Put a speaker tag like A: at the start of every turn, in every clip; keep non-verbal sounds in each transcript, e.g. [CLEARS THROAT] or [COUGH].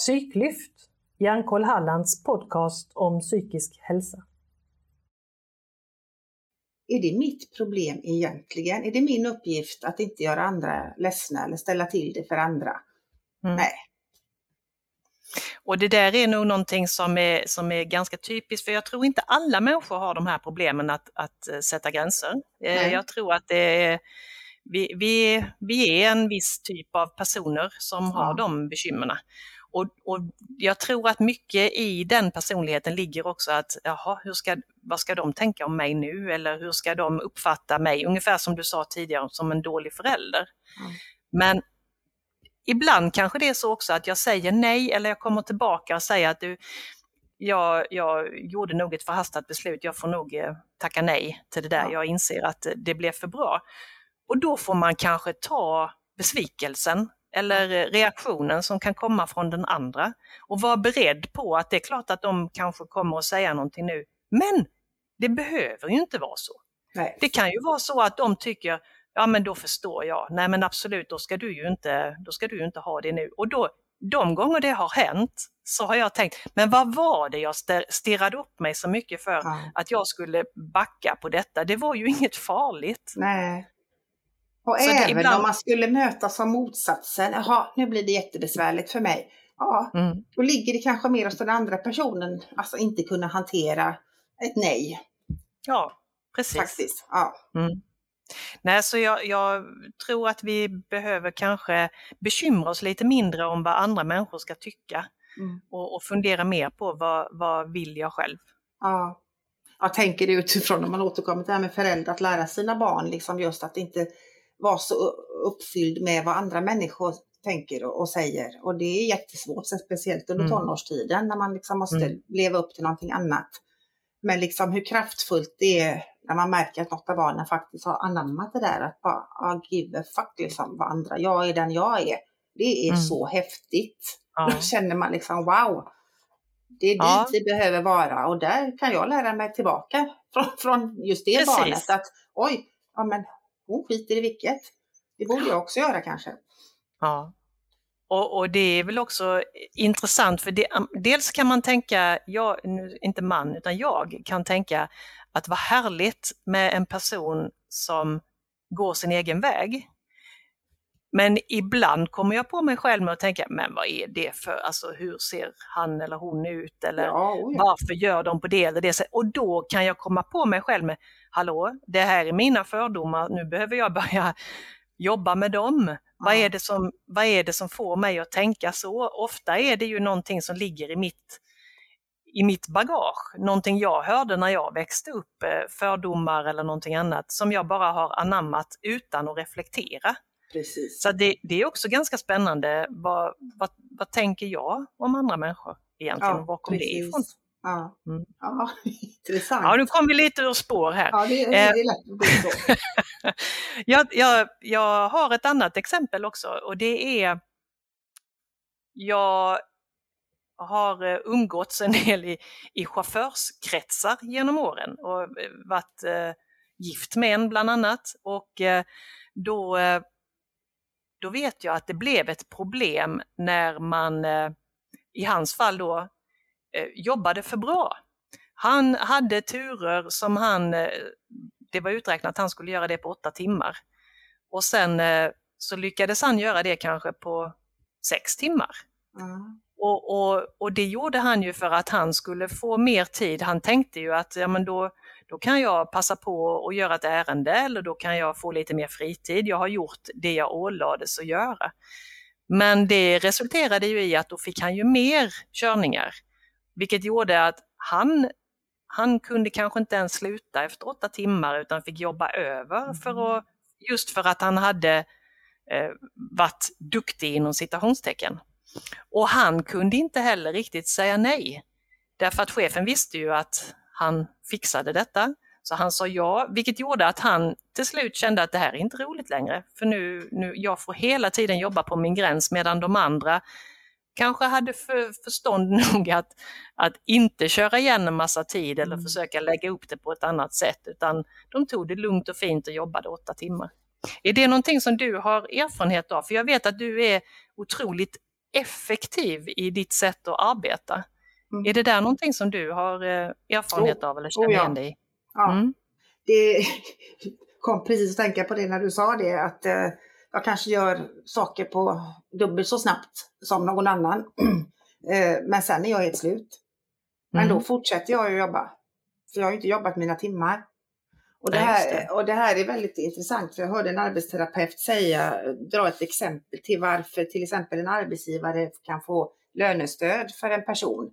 A: Psyklyft, Hjärnkoll Hallands podcast om psykisk hälsa.
B: Är det mitt problem egentligen? Är det min uppgift att inte göra andra ledsna eller ställa till det för andra? Mm. Nej.
C: Och det där är nog någonting som är, som är ganska typiskt, för jag tror inte alla människor har de här problemen att, att eh, sätta gränser. Eh, Nej. Jag tror att det är, vi, vi, vi är en viss typ av personer som ja. har de bekymren. Och, och, jag tror att mycket i den personligheten ligger också att, jaha, hur ska, vad ska de tänka om mig nu? Eller hur ska de uppfatta mig? Ungefär som du sa tidigare, som en dålig förälder. Mm. Men ibland kanske det är så också att jag säger nej eller jag kommer tillbaka och säger att du, jag, jag gjorde nog ett förhastat beslut, jag får nog eh, tacka nej till det där, ja. jag inser att det blev för bra. Och då får man kanske ta besvikelsen eller reaktionen som kan komma från den andra och vara beredd på att det är klart att de kanske kommer att säga någonting nu, men det behöver ju inte vara så. Nej. Det kan ju vara så att de tycker, ja men då förstår jag, nej men absolut, då ska du ju inte, då ska du inte ha det nu. Och då, de gånger det har hänt så har jag tänkt, men vad var det jag stirrade upp mig så mycket för ja. att jag skulle backa på detta? Det var ju [LAUGHS] inget farligt.
B: Nej. Och så även ibland... om man skulle mötas av motsatsen, jaha, nu blir det jättebesvärligt för mig. Ja, mm. då ligger det kanske mer hos den andra personen, alltså inte kunna hantera ett nej.
C: Ja, precis.
B: Faktiskt, ja. Mm.
C: Nej, så jag, jag, tror att vi behöver kanske bekymra oss lite mindre om vad andra människor ska tycka mm. och, och, fundera mer på vad, vad vill jag själv?
B: Ja. Jag tänker det utifrån om man återkommer till det här med föräldrar, att lära sina barn liksom just att inte vara så uppfylld med vad andra människor tänker och, och säger. Och det är jättesvårt, speciellt under mm. tonårstiden när man liksom måste mm. leva upp till någonting annat. Men liksom hur kraftfullt det är när man märker att något av barnen faktiskt har anammat det där att bara ah, give a fuck liksom vad andra, jag är den jag är. Det är mm. så häftigt. Ja. Då känner man liksom wow, det är ja. dit vi behöver vara och där kan jag lära mig tillbaka från, från just det Precis. barnet att oj, ja men hon skiter i vilket. Det borde jag också göra kanske.
C: Ja. Och, och, det är väl också intressant för det, dels kan man tänka, jag, inte man, utan jag kan tänka att vad härligt med en person som går sin egen väg. Men ibland kommer jag på mig själv med att tänka, men vad är det för, alltså hur ser han eller hon ut eller ja, oh ja. varför gör de på det eller det? Och då kan jag komma på mig själv med, hallå, det här är mina fördomar, nu behöver jag börja [LAUGHS] jobba med dem. Ja. Vad, är det som, vad är det som får mig att tänka så? Ofta är det ju någonting som ligger i mitt, i mitt bagage, någonting jag hörde när jag växte upp, eh, fördomar eller någonting annat som jag bara har anammat utan att reflektera.
B: Precis.
C: Så det, det, är också ganska spännande. Vad, vad, vad tänker jag om andra människor egentligen? Ja, var kom det ifrån?
B: Ja. Mm. ja, [LAUGHS] intressant.
C: Ja, nu kom vi lite ur spår här.
B: Ja, det, det är eh, lätt [LAUGHS]
C: jag, jag, jag har ett annat exempel också och det är jag har eh, umgåtts en del i, i chaufförskretsar genom åren och eh, varit eh, gift med en bland annat. Och eh, då då vet jag att det blev ett problem när man, eh, i hans fall då, eh, jobbade för bra. Han hade turer som han, eh, det var uträknat att han skulle göra det på åtta timmar. Och sen så lyckades han göra det kanske på sex timmar. Mm. Och, och, och det gjorde han ju för att han skulle få mer tid. Han tänkte ju att ja, men då, då kan jag passa på att göra ett ärende eller då kan jag få lite mer fritid. Jag har gjort det jag ålades att göra. Men det resulterade ju i att då fick han ju mer körningar, vilket gjorde att han, han kunde kanske inte ens sluta efter åtta timmar utan fick jobba över för mm. att, just för att han hade eh, varit duktig inom citationstecken. Och han kunde inte heller riktigt säga nej. Därför att chefen visste ju att han fixade detta. Så han sa ja, vilket gjorde att han till slut kände att det här är inte roligt längre. För nu, nu jag får hela tiden jobba på min gräns medan de andra kanske hade för, förstånd [LAUGHS] nog att, att inte köra igen en massa tid eller mm. försöka lägga upp det på ett annat sätt utan de tog det lugnt och fint och jobbade åtta timmar. Är det någonting som du har erfarenhet av? För jag vet att du är otroligt effektiv i ditt sätt att arbeta.
B: Mm.
C: Är det där någonting som du har eh, erfarenhet av eller känner
B: oh ja.
C: igen dig i?
B: Ja.
C: Mm.
B: Det [LAUGHS] kom precis att tänka på det när du sa det att eh, jag kanske gör saker på dubbelt så snabbt som någon annan. [CLEARS THROAT] eh, men sen är jag helt slut. Men
C: Mm.
B: då fortsätter jag ju jobba. För jag har ju inte jobbat mina timmar. Och det, här,
C: det.
B: och det här är väldigt intressant för jag hörde en arbetsterapeut säga, dra ett exempel till varför till exempel en arbetsgivare kan få lönestöd för en person.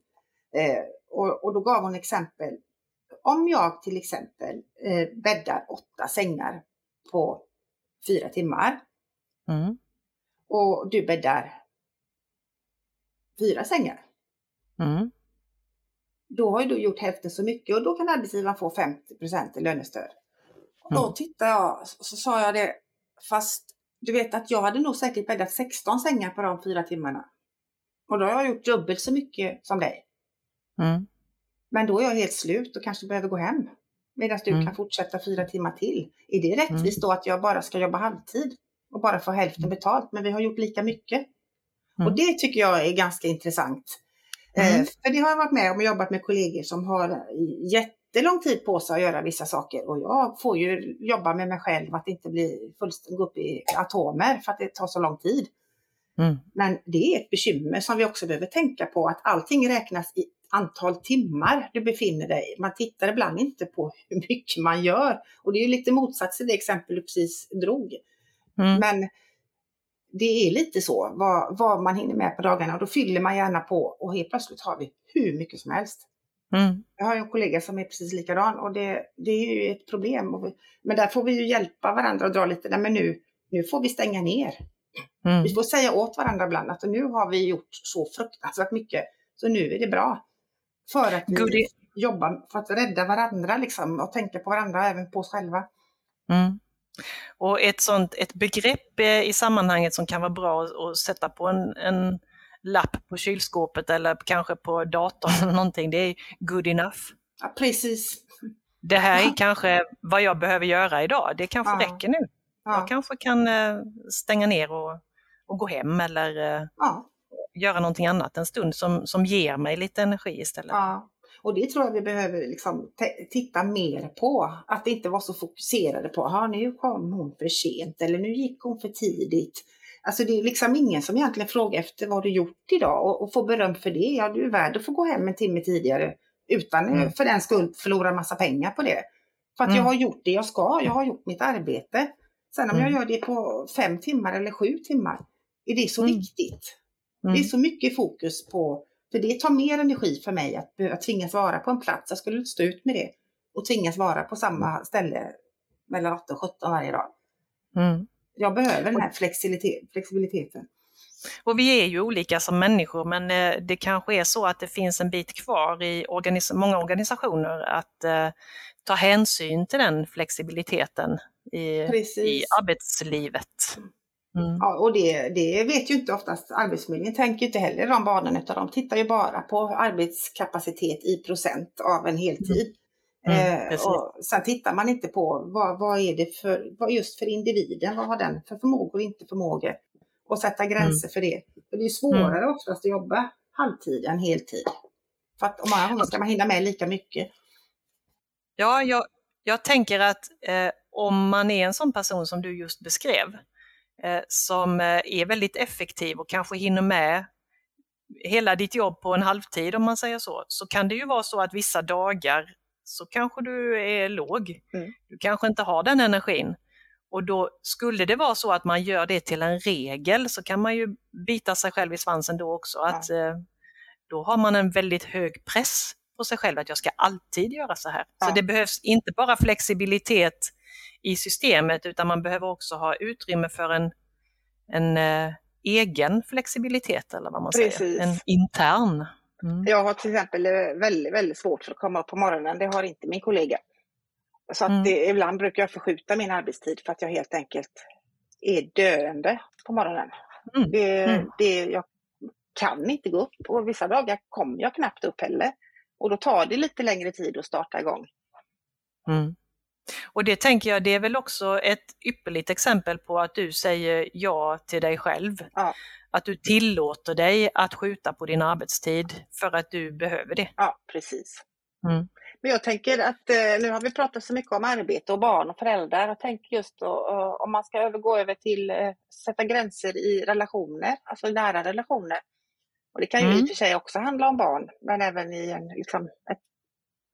B: Eh, och, och då gav hon exempel. Om jag till exempel eh, bäddar åtta sängar på fyra timmar
C: Mm.
B: och du bäddar fyra sängar.
C: Mm.
B: Då har ju du gjort hälften så mycket och då kan arbetsgivaren få 50 i lönestöd. Och då
C: Mm.
B: tittade jag så, så sa jag det, fast du vet att jag hade nog säkert bäddat 16 sängar på de fyra timmarna. Och då har jag gjort dubbelt så mycket som dig.
C: Mm.
B: Men då är jag helt slut och kanske behöver gå hem. Medan du
C: Mm.
B: kan fortsätta fyra timmar till. Är det rättvist då att jag bara ska jobba halvtid och bara få hälften betalt men vi har gjort lika mycket?
C: Mm.
B: Och det tycker jag är ganska intressant. Eh,
C: Mm.
B: för det har jag varit med om och jobbat med kollegor som har jättelång tid på sig att göra vissa saker. Och jag får ju jobba med mig själv att inte bli fullständigt gå upp i atomer för att det tar så lång tid.
C: Mm.
B: Men det är ett bekymmer som vi också behöver tänka på att allting räknas i antal timmar du befinner dig. Man tittar ibland inte på [LAUGHS] hur mycket man gör. Och det är ju lite motsats till det exempel du precis drog.
C: Mm.
B: Men det är lite så, vad, vad man hinner med på dagarna. Och då fyller man gärna på och helt plötsligt har vi hur mycket som helst.
C: Mm.
B: Jag har ju en kollega som är precis likadan och det, det är ju ett problem. Vi, men där får vi ju hjälpa varandra och dra lite, nej men nu, nu får vi stänga ner.
C: Mm.
B: Vi får säga åt varandra ibland att nu har vi gjort så fruktansvärt mycket, så nu är det bra. För att vi
C: Goodie.
B: jobbar för att rädda varandra liksom, och tänka på varandra även på oss själva.
C: Mm. Och ett sånt ett begrepp eh, i sammanhanget som kan vara bra att, att sätta på en, en lapp på kylskåpet eller kanske på datorn eller någonting, det är good enough.
B: Ja, precis.
C: Det här är
B: Ja.
C: kanske vad jag behöver göra idag, det kanske
B: Ja.
C: räcker nu.
B: Ja,
C: Jag kanske kan eh, stänga ner och, och gå hem eller eh,
B: ja,
C: göra någonting annat en stund som, som ger mig lite energi istället.
B: ja. Och det tror jag vi behöver liksom titta mer på. Att inte vara så fokuserade på, att nu kom hon för sent eller nu gick hon för tidigt. Alltså det är liksom ingen som egentligen frågar efter vad du gjort idag och, och får beröm för det. Ja, du är värd att få gå hem en timme tidigare utan
C: Mm.
B: mm. för den skull förlora massa pengar på det. För att
C: Mm.
B: jag har gjort det jag ska, jag har gjort mitt arbete. Sen om
C: Mm.
B: jag gör det på fem timmar eller sju timmar, är det så
C: Mm.
B: viktigt?
C: Mm.
B: Det är så mycket fokus på, för det tar mer energi för mig att, behöva tvingas vara på en plats. Jag skulle inte stå ut med det. Och tvingas vara på samma ställe mellan 8 och 17 varje dag.
C: Mm.
B: Jag behöver den här flexibilitet, flexibiliteten.
C: Och vi är ju olika som människor men eh, det kanske är så att det finns en bit kvar i organis- många organisationer att eh, ta hänsyn till den flexibiliteten i, i arbetslivet. Mm.
B: Ja, och det, det vet ju inte oftast Arbetsförmedlingen, tänker inte heller i de banorna utan de tittar ju bara på arbetskapacitet i procent av en heltid.
C: Mm,
B: eh,
C: precis.
B: och sen tittar man inte på vad, vad är det för, vad just för individen, vad har den för förmågor och inte förmågor? Och sätta gränser för det. För det är svårare oftast att jobba halvtid än heltid. För att om gånger ska man hinna med lika mycket.
C: Ja, jag, jag tänker att eh, om man är en sån person som du just beskrev, eh, som eh, är väldigt effektiv och kanske hinner med hela ditt jobb på en halvtid om man säger så, så kan det ju vara så att vissa dagar så kanske du är låg.
B: Mm.
C: Du kanske inte har den energin. Och då skulle det vara så att man gör det till en regel så kan man ju bita sig själv i svansen då också. Att, eh, då har man en väldigt hög press på sig själv att jag ska alltid göra så här. Så
B: Ja.
C: det behövs inte bara flexibilitet i systemet utan man behöver också ha utrymme för en, en eh, egen flexibilitet eller vad man
B: Precis.
C: säger. En intern. Mm.
B: Jag har till exempel eh, väldigt, väldigt svårt för att komma upp på morgonen. Det har inte min kollega. Så att
C: Mm.
B: det, ibland brukar jag förskjuta min arbetstid för att jag helt enkelt är döende på morgonen.
C: Mm.
B: Det,
C: Mm.
B: det, jag kan inte gå upp och vissa dagar kommer jag knappt upp heller. Och då tar det lite längre tid att starta igång.
C: Mm. Och det tänker jag, det är väl också ett ypperligt exempel på att du säger ja till dig själv.
B: Ja.
C: Att du tillåter dig att skjuta på din arbetstid för att du behöver det.
B: Ja, precis.
C: Mm.
B: Men jag tänker att eh, nu har vi pratat så mycket om arbete och barn och föräldrar. Jag tänker just då, eh, om man ska övergå över till eh, sätta gränser i relationer, alltså nära relationer. Och det kan ju
C: Mm.
B: i och för sig också handla om barn, men även i en, liksom, ett,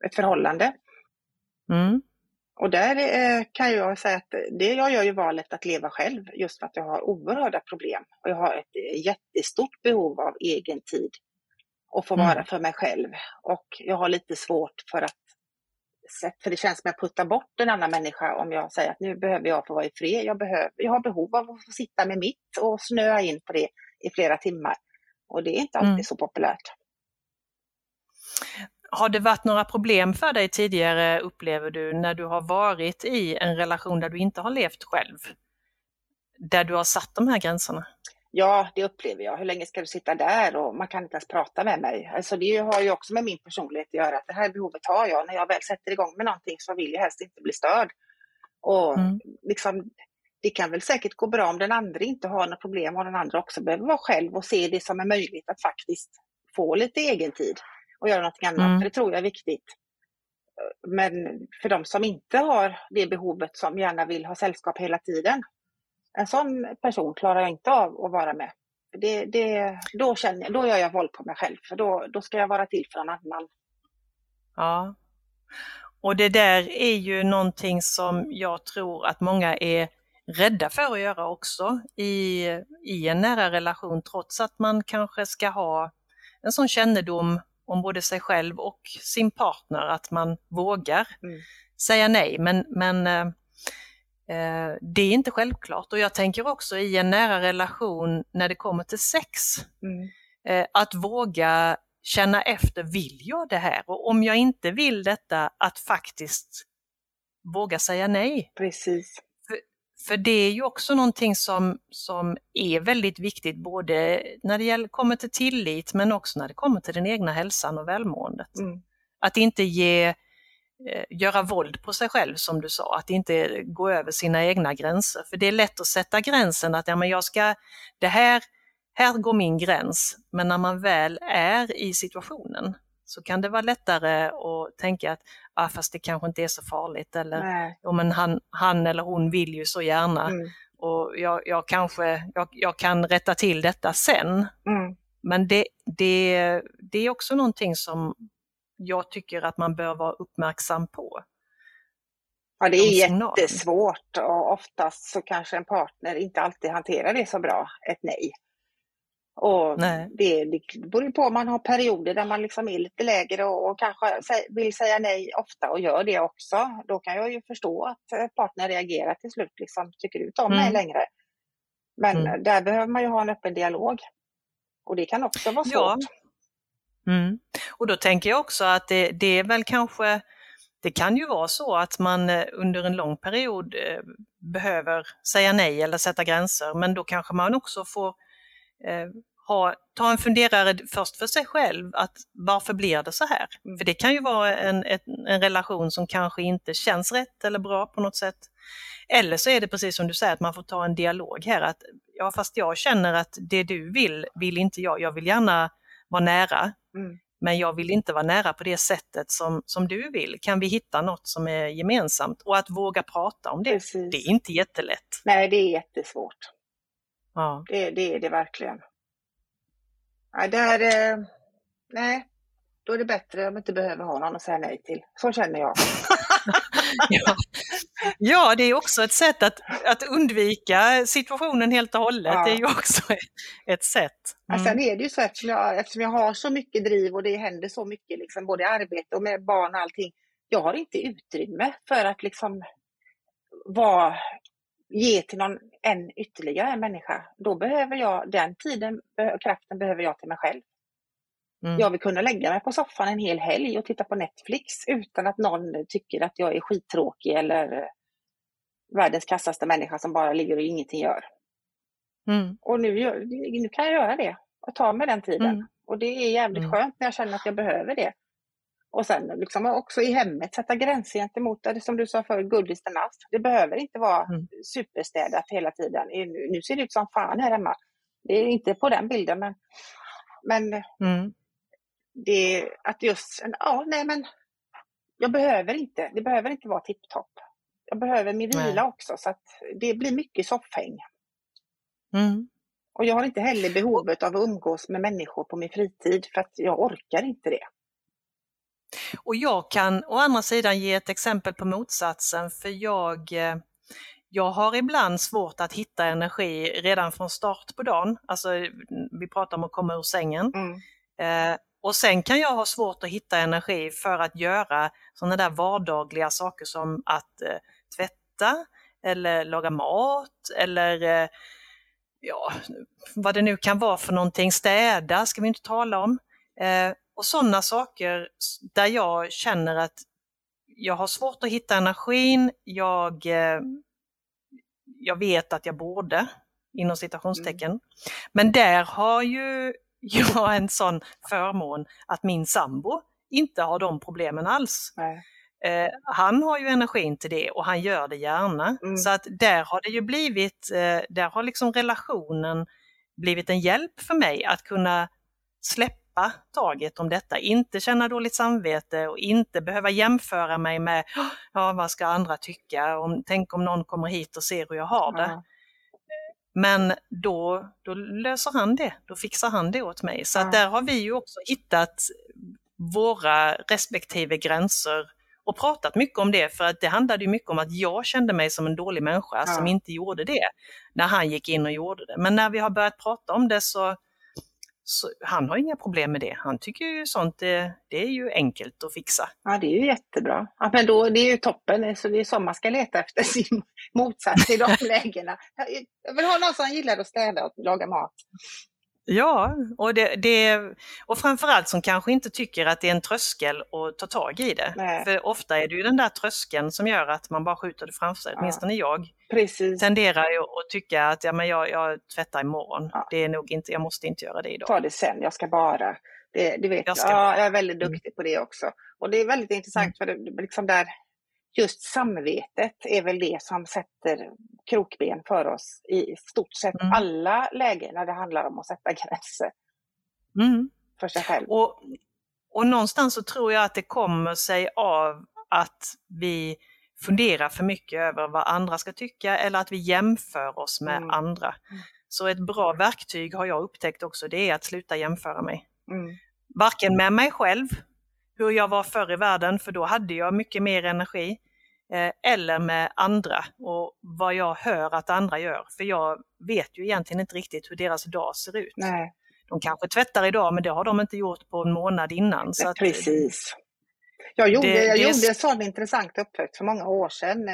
B: ett förhållande.
C: Mm.
B: Och där eh, kan jag säga att det, jag gör ju valet att leva själv just för att jag har oerhörda problem. Och jag har ett eh, jättestort behov av egen tid och få
C: Mm.
B: vara för mig själv. Och jag har lite svårt för att, för det känns som att jag puttar bort en annan människa om jag säger att nu behöver jag få vara i fred. Jag, behöver, jag har behov av att få sitta med mitt och snöa in på det i flera timmar. Och det är inte alltid
C: Mm.
B: så populärt.
C: Har det varit några problem för dig tidigare, upplever du, när du har varit i en relation där du inte har levt själv? Där du har satt de här gränserna?
B: Ja, det upplever jag. Hur länge ska du sitta där och man kan inte ens prata med mig. Alltså det har ju också med min personlighet att göra. Att det här behovet har jag. När jag väl sätter igång med någonting så vill jag helst inte bli störd. Och
C: Mm.
B: liksom, det kan väl säkert gå bra om den andra inte har några problem och den andra också behöver vara själv och se det som är möjligt att faktiskt få lite egen tid och göra någonting annat.
C: Mm.
B: För det tror jag är viktigt. Men för de som inte har det behovet som gärna vill ha sällskap hela tiden. En sån person klarar jag inte av att vara med. Det, det, då, känner jag, då gör jag våld på mig själv, för då, då ska jag vara till för någon annan.
C: Ja. Och det där är ju någonting som jag tror att många är rädda för att göra också i, i en nära relation, trots att man kanske ska ha en sån kännedom om både sig själv och sin partner, att man vågar
B: Mm.
C: säga nej. Men, men eh, eh, det är inte självklart. Och jag tänker också i en nära relation när det kommer till sex,
B: Mm.
C: eh, att våga känna efter, vill jag det här? Och om jag inte vill detta, att faktiskt våga säga nej.
B: Precis.
C: För det är ju också någonting som, som är väldigt viktigt, både när det gäller, kommer till tillit, men också när det kommer till den egna hälsan och välmåendet.
B: Mm.
C: Att inte ge, eh, göra våld på sig själv, som du sa, att inte gå över sina egna gränser. För det är lätt att sätta gränsen att ja, men jag ska, det här, här går min gräns. Men när man väl är i situationen så kan det vara lättare att tänka att ah, fast det kanske inte är så farligt eller
B: Nej.
C: men han, han eller hon vill ju så gärna
B: Mm.
C: och jag, jag kanske jag, jag kan rätta till detta sen.
B: Mm.
C: Men det, det, det är också någonting som jag tycker att man bör vara uppmärksam på.
B: Ja, det
C: De
B: är jättesvårt och oftast så kanske en partner inte alltid hanterar det så bra, ett nej. Och
C: Nej.
B: det, det beror på om man har perioder där man liksom är lite lägre och, och kanske vill säga nej ofta och gör det också. Då kan jag ju förstå att eh, partner reagerar till slut, liksom, tycker inte om mig
C: Mm.
B: längre? Men
C: Mm.
B: där behöver man ju ha en öppen dialog. Och det kan också vara svårt.
C: Ja. Mm. Och då tänker jag också att det, det är väl kanske, det kan ju vara så att man eh, under en lång period eh, behöver säga nej eller sätta gränser, men då kanske man också får eh, ha, ta en funderare först för sig själv, att varför blir det så här?
B: Mm.
C: För det kan ju vara en, ett, en relation som kanske inte känns rätt eller bra på något sätt. Eller så är det precis som du säger, att man får ta en dialog här, att ja fast jag känner att det du vill, vill inte jag. Jag vill gärna vara nära,
B: Mm.
C: men jag vill inte vara nära på det sättet som, som du vill. Kan vi hitta något som är gemensamt? Och att våga prata om det,
B: Precis.
C: det är inte jättelätt.
B: Nej, det är jättesvårt.
C: Ja.
B: Det, det är det verkligen. Nej, där, eh, nej, då är det bättre om man inte behöver ha någon att säga nej till. Så känner jag. [LAUGHS] [LAUGHS]
C: Ja. ja, det är också ett sätt att, att undvika situationen helt och hållet.
B: Ja.
C: Det är ju också [LAUGHS] ett, sätt.
B: Mm.
C: Mm.
B: Sen är det ju så eftersom jag, eftersom jag har så mycket driv och det händer så mycket, liksom, både i arbete och med barn och allting. Jag har inte utrymme för att liksom vara, ge till någon en ytterligare en människa. Då behöver jag den tiden och kraften behöver jag till mig själv.
C: Mm.
B: Jag vill kunna lägga mig på soffan en hel helg och titta på Netflix utan att någon tycker att jag är skittråkig eller eh, världens kassaste människa som bara ligger och ingenting gör.
C: Mm.
B: Och nu, nu kan jag göra det och ta mig den tiden.
C: Mm.
B: Och det är jävligt
C: Mm.
B: skönt när jag känner att jag behöver det. Och sen liksom också i hemmet sätta gränser gentemot det, som du sa förut, good is the must. Det behöver inte vara
C: Mm.
B: superstädat hela tiden. Nu, ser det ut som fan här hemma. Det är inte på den bilden, men, men
C: Mm.
B: det att just, ja, nej men jag behöver inte, det behöver inte vara tipptopp. Jag behöver min
C: Nej.
B: vila också, så att det blir mycket soffhäng.
C: Mm.
B: Och jag har inte heller behovet av att umgås med människor på min fritid, för att jag orkar inte det.
C: Och jag kan å andra sidan ge ett exempel på motsatsen för jag, eh, jag har ibland svårt att hitta energi redan från start på dagen. Alltså vi pratar om att komma ur sängen.
B: Mm.
C: Eh, och sen kan jag ha svårt att hitta energi för att göra sådana där vardagliga saker som att eh, tvätta eller laga mat eller eh, ja, vad det nu kan vara för någonting, städa ska vi inte tala om. Eh, och sådana saker där jag känner att jag har svårt att hitta energin, jag, eh, jag vet att jag borde, inom citationstecken. Men där har ju [LAUGHS] jag en sån förmån att min sambo inte har de problemen alls. Eh, han har ju energin till det och han gör det gärna.
B: Mm.
C: Så att där har det ju blivit, eh, där har liksom relationen blivit en hjälp för mig att kunna släppa taget om detta, inte känna dåligt samvete och inte behöva jämföra mig med, ja vad ska andra tycka, om, tänk om någon kommer hit och ser hur jag har det.
B: Ja.
C: Men då, då löser han det, då fixar han det åt mig. Så
B: Ja.
C: att där har vi ju också hittat våra respektive gränser och pratat mycket om det för att det handlade ju mycket om att jag kände mig som en dålig människa
B: Ja.
C: som inte gjorde det när han gick in och gjorde det. Men när vi har börjat prata om det så, så han har inga problem med det. Han tycker ju sånt det, det är ju enkelt att fixa.
B: Ja, det är ju jättebra. Ja, men då, det är ju toppen, så det är så man ska leta efter [LAUGHS] sin motsats i de [LAUGHS] lägena. Jag vill ha någon som gillar att städa och laga mat.
C: Ja, och, det, det, och framförallt som kanske inte tycker att det är en tröskel att ta tag i det.
B: Nej.
C: För ofta är det ju den där tröskeln som gör att man bara skjuter det framför sig,
B: Ja.
C: åtminstone jag.
B: Precis.
C: tenderar ju att tycka att ja, men jag, jag tvättar imorgon.
B: Ja.
C: Det är nog inte, jag måste inte göra det idag.
B: Ta det sen, jag ska bara. Det, det vet
C: Jag
B: jag. Ja, jag är väldigt
C: Mm.
B: duktig på det också. Och det är väldigt intressant för det, liksom där, just samvetet är väl det som sätter krokben för oss i stort sett
C: Mm.
B: alla lägen när det handlar om att sätta gränser
C: Mm.
B: för sig själv.
C: Och, och någonstans så tror jag att det kommer sig av att vi funderar för mycket över vad andra ska tycka eller att vi jämför oss med
B: Mm.
C: andra.
B: Mm.
C: Så ett bra verktyg har jag upptäckt också, det är att sluta jämföra mig.
B: Mm.
C: Varken med mig själv, hur jag var förr i världen, för då hade jag mycket mer energi, eh, eller med andra och vad jag hör att andra gör. För jag vet ju egentligen inte riktigt hur deras dag ser ut.
B: Nej,
C: De kanske tvättar idag men det har de inte gjort på en månad innan. Så att,
B: precis. Jag gjorde,
C: det-
B: jag
C: det
B: gjorde en sån intressant upptäckt för många år sedan.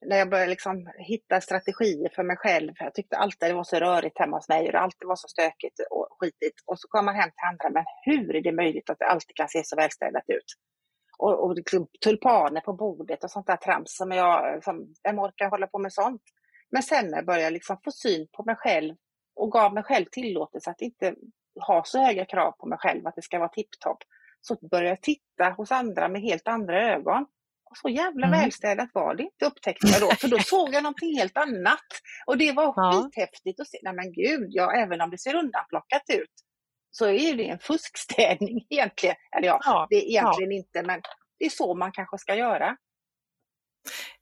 B: När jag började liksom hitta strategier för mig själv. Jag tyckte alltid det var så rörigt hemma hos mig och det alltid var så stökigt och skitigt. Och så kom man hem till andra, men hur är det möjligt att det alltid kan se så välstädat ut? Och, och liksom tulpaner på bordet och sånt där trams som jag, som, vem orkar hålla på med sånt? Men sen när jag började liksom få syn på mig själv och gav mig själv tillåtelse att inte ha så höga krav på mig själv, att det ska vara tipptopp, så började jag titta hos andra med helt andra ögon. Så jävla
C: Mm.
B: välstädat var det inte upptäckte jag då, för då såg jag någonting helt annat. Och det var [LAUGHS]
C: Ja.
B: skithäftigt att se, nej men gud, ja, även om det ser undanplockat ut, så är det en fuskstädning [LAUGHS] egentligen. Eller ja,
C: Ja,
B: det är egentligen inte, men det är så man kanske ska göra.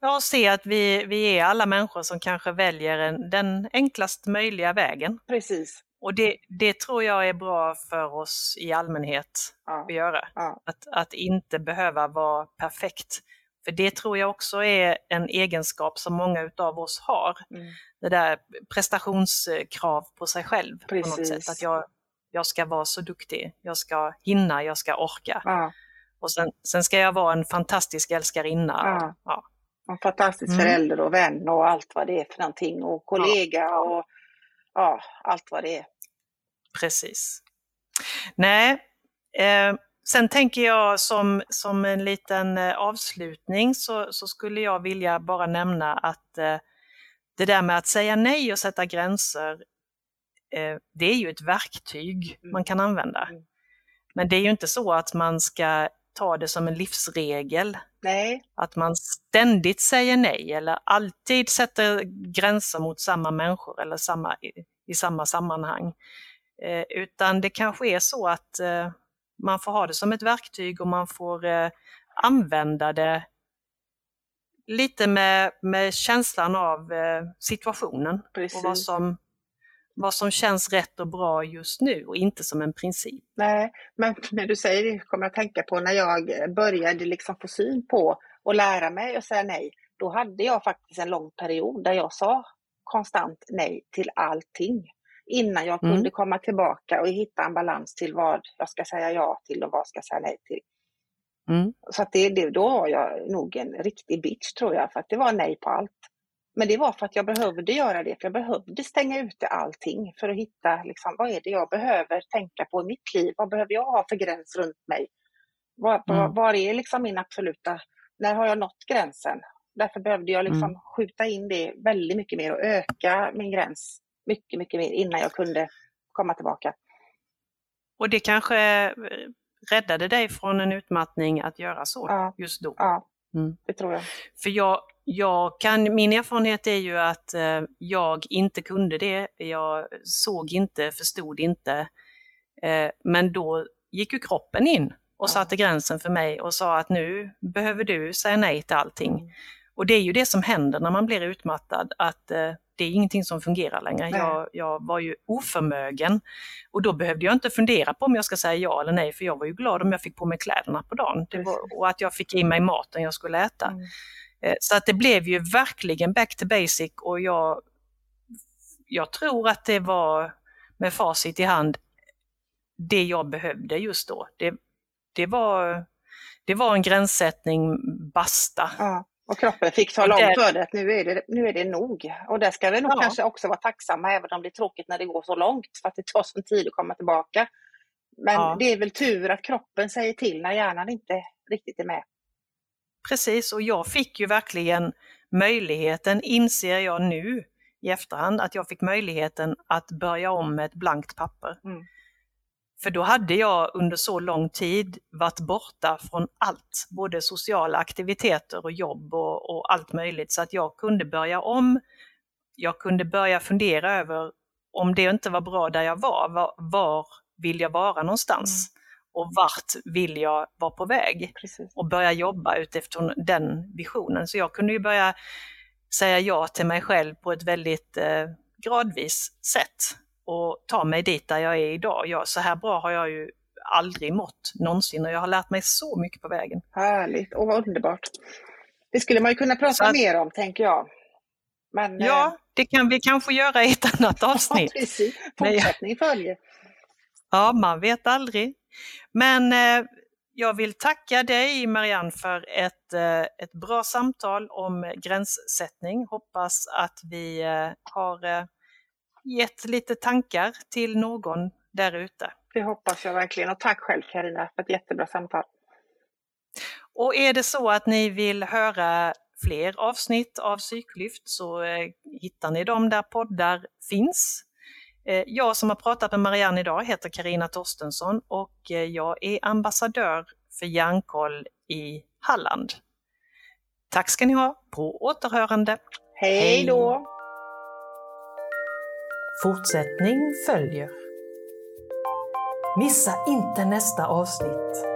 C: Ja, se att vi, vi är alla människor som kanske väljer en, den enklast möjliga vägen.
B: Precis.
C: Och det, det tror jag är bra för oss i allmänhet
B: Ja,
C: att göra.
B: ja,
C: Att, att inte behöva vara perfekt. För det tror jag också är en egenskap som många utav oss har.
B: mm,
C: Det där prestationskrav på sig själv på något
B: Precis.
C: sätt. Att jag, jag ska vara så duktig, jag ska hinna, jag ska orka.
B: ja,
C: Och sen, sen ska jag vara en fantastisk älskarinna.
B: Ja.
C: Ja.
B: en fantastisk
C: Mm.
B: förälder och vän och allt vad det är för någonting och kollega och ja, allt vad det är.
C: Precis. Nej, eh, sen tänker jag som, som en liten eh, avslutning så, så skulle jag vilja bara nämna att eh, det där med att säga nej och sätta gränser, eh, det är ju ett verktyg
B: Mm.
C: man kan använda.
B: Mm.
C: Men det är ju inte så att man ska ta det som en livsregel.
B: Nej.
C: Att man ständigt säger nej eller alltid sätter gränser mot samma människor eller samma, i, i samma sammanhang. Eh, utan det kanske är så att man får ha det som ett verktyg och man får eh, använda det lite med, med känslan av eh, situationen
B: Precis.
C: och vad som, vad som känns rätt och bra just nu och inte som en princip.
B: Nej, men när du säger det kommer jag att tänka på när jag började liksom få syn på och lära mig att säga nej. Då hade jag faktiskt en lång period där jag sa konstant nej till allting innan jag
C: Mm.
B: kunde komma tillbaka och hitta en balans till vad jag ska säga ja till och vad jag ska säga nej till.
C: Mm.
B: Så att det, det, då var jag nog en riktig bitch tror jag, för att det var nej på allt. Men det var för att jag behövde göra det, för jag behövde stänga ute allting för att hitta liksom, vad är det jag behöver tänka på i mitt liv? Vad behöver jag ha för gräns runt mig? Var, var,
C: Mm.
B: var är liksom min absoluta, när har jag nått gränsen? Därför behövde jag liksom
C: Mm.
B: skjuta in det väldigt mycket mer och öka min gräns mycket, mycket mer innan jag kunde komma tillbaka.
C: Och det kanske eh, räddade dig från en utmattning att göra så
B: Ja.
C: just då.
B: Ja,
C: Mm.
B: det tror jag.
C: För jag, jag kan, min erfarenhet är ju att eh, jag inte kunde det. Jag såg inte, förstod inte. Eh, men då gick ju kroppen in och satte gränsen för mig och sa att nu behöver du säga nej till allting.
B: Mm.
C: Och det är ju det som händer när man blir utmattad, att det är ingenting som fungerar längre. Jag, jag var ju oförmögen och då behövde jag inte fundera på om jag ska säga ja eller nej, för jag var ju glad om jag fick på mig kläderna på dagen var, och att jag fick i mig maten jag skulle äta.
B: Mm.
C: Eh, Så att det blev ju verkligen back to basic och jag, jag tror att det var med facit i hand det jag behövde just då. Det, det, var, det var en gränssättning, basta.
B: Ja, och kroppen fick tala om
C: det-
B: för dig att nu är, det, nu är det nog. Och där ska vi nog
C: Ja.
B: kanske också vara tacksamma, även om det är tråkigt när det går så långt, för att det tar sån tid att komma tillbaka. Men
C: Ja.
B: det är väl tur att kroppen säger till när hjärnan inte riktigt är med.
C: Precis, och jag fick ju verkligen möjligheten, inser jag nu i efterhand, att jag fick möjligheten att börja om med ett blankt papper.
B: Mm.
C: För då hade jag under så lång tid varit borta från allt, både sociala aktiviteter och jobb och, och allt möjligt, så att jag kunde börja om. Jag kunde börja fundera över om det inte var bra där jag var, var, var vill jag vara någonstans? Och vart vill jag vara på väg?
B: Precis.
C: och börja jobba utifrån den visionen. Så jag kunde ju börja säga ja till mig själv på ett väldigt eh, gradvis sätt och ta mig dit där jag är idag. Jag, så här bra har jag ju aldrig mått någonsin och jag har lärt mig så mycket på vägen.
B: Härligt och vad underbart. Det skulle man ju kunna prata
C: att-
B: mer om, tänker jag. Men, eh,
C: Ja, det kan vi kanske göra i ett annat [LAUGHS]
B: ja,
C: avsnitt.
B: precis.
C: Men jag-
B: Fortsättning följer.
C: Ja, man vet aldrig. Men eh, jag vill tacka dig Marianne för ett, eh, ett bra samtal om gränssättning. Hoppas att vi eh, har eh, gett lite tankar till någon där ute.
B: Det hoppas jag verkligen. Och tack själv Karina för ett jättebra samtal.
C: Och är det så att ni vill höra fler avsnitt av Psyklyft så eh, hittar ni dem där poddar finns. Eh, jag som har pratat med Marianne idag heter Karina Torstensson och eh, jag är ambassadör för Hjärnkoll i Halland. Tack ska ni ha, på återhörande.
B: Hej
C: Hej.
B: då!
A: Fortsättning följer. Missa inte nästa avsnitt.